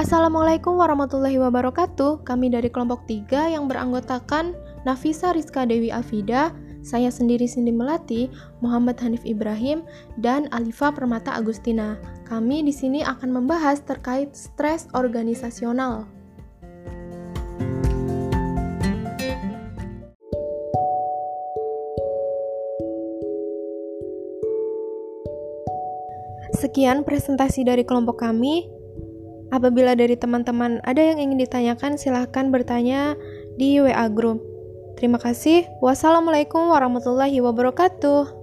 Assalamualaikum warahmatullahi wabarakatuh. Kami dari kelompok 3 yang beranggotakan Nafisa Rizka Dewi Afida, saya sendiri Cindy Melati, Muhammad Hanif Ibrahim, dan Alifa Permata Agustina. Kami di sini akan membahas terkait stres organisasional. Sekian presentasi dari kelompok kami. Apabila dari teman-teman ada yang ingin ditanyakan, silahkan bertanya di WA Group. Terima kasih. Wassalamualaikum warahmatullahi wabarakatuh.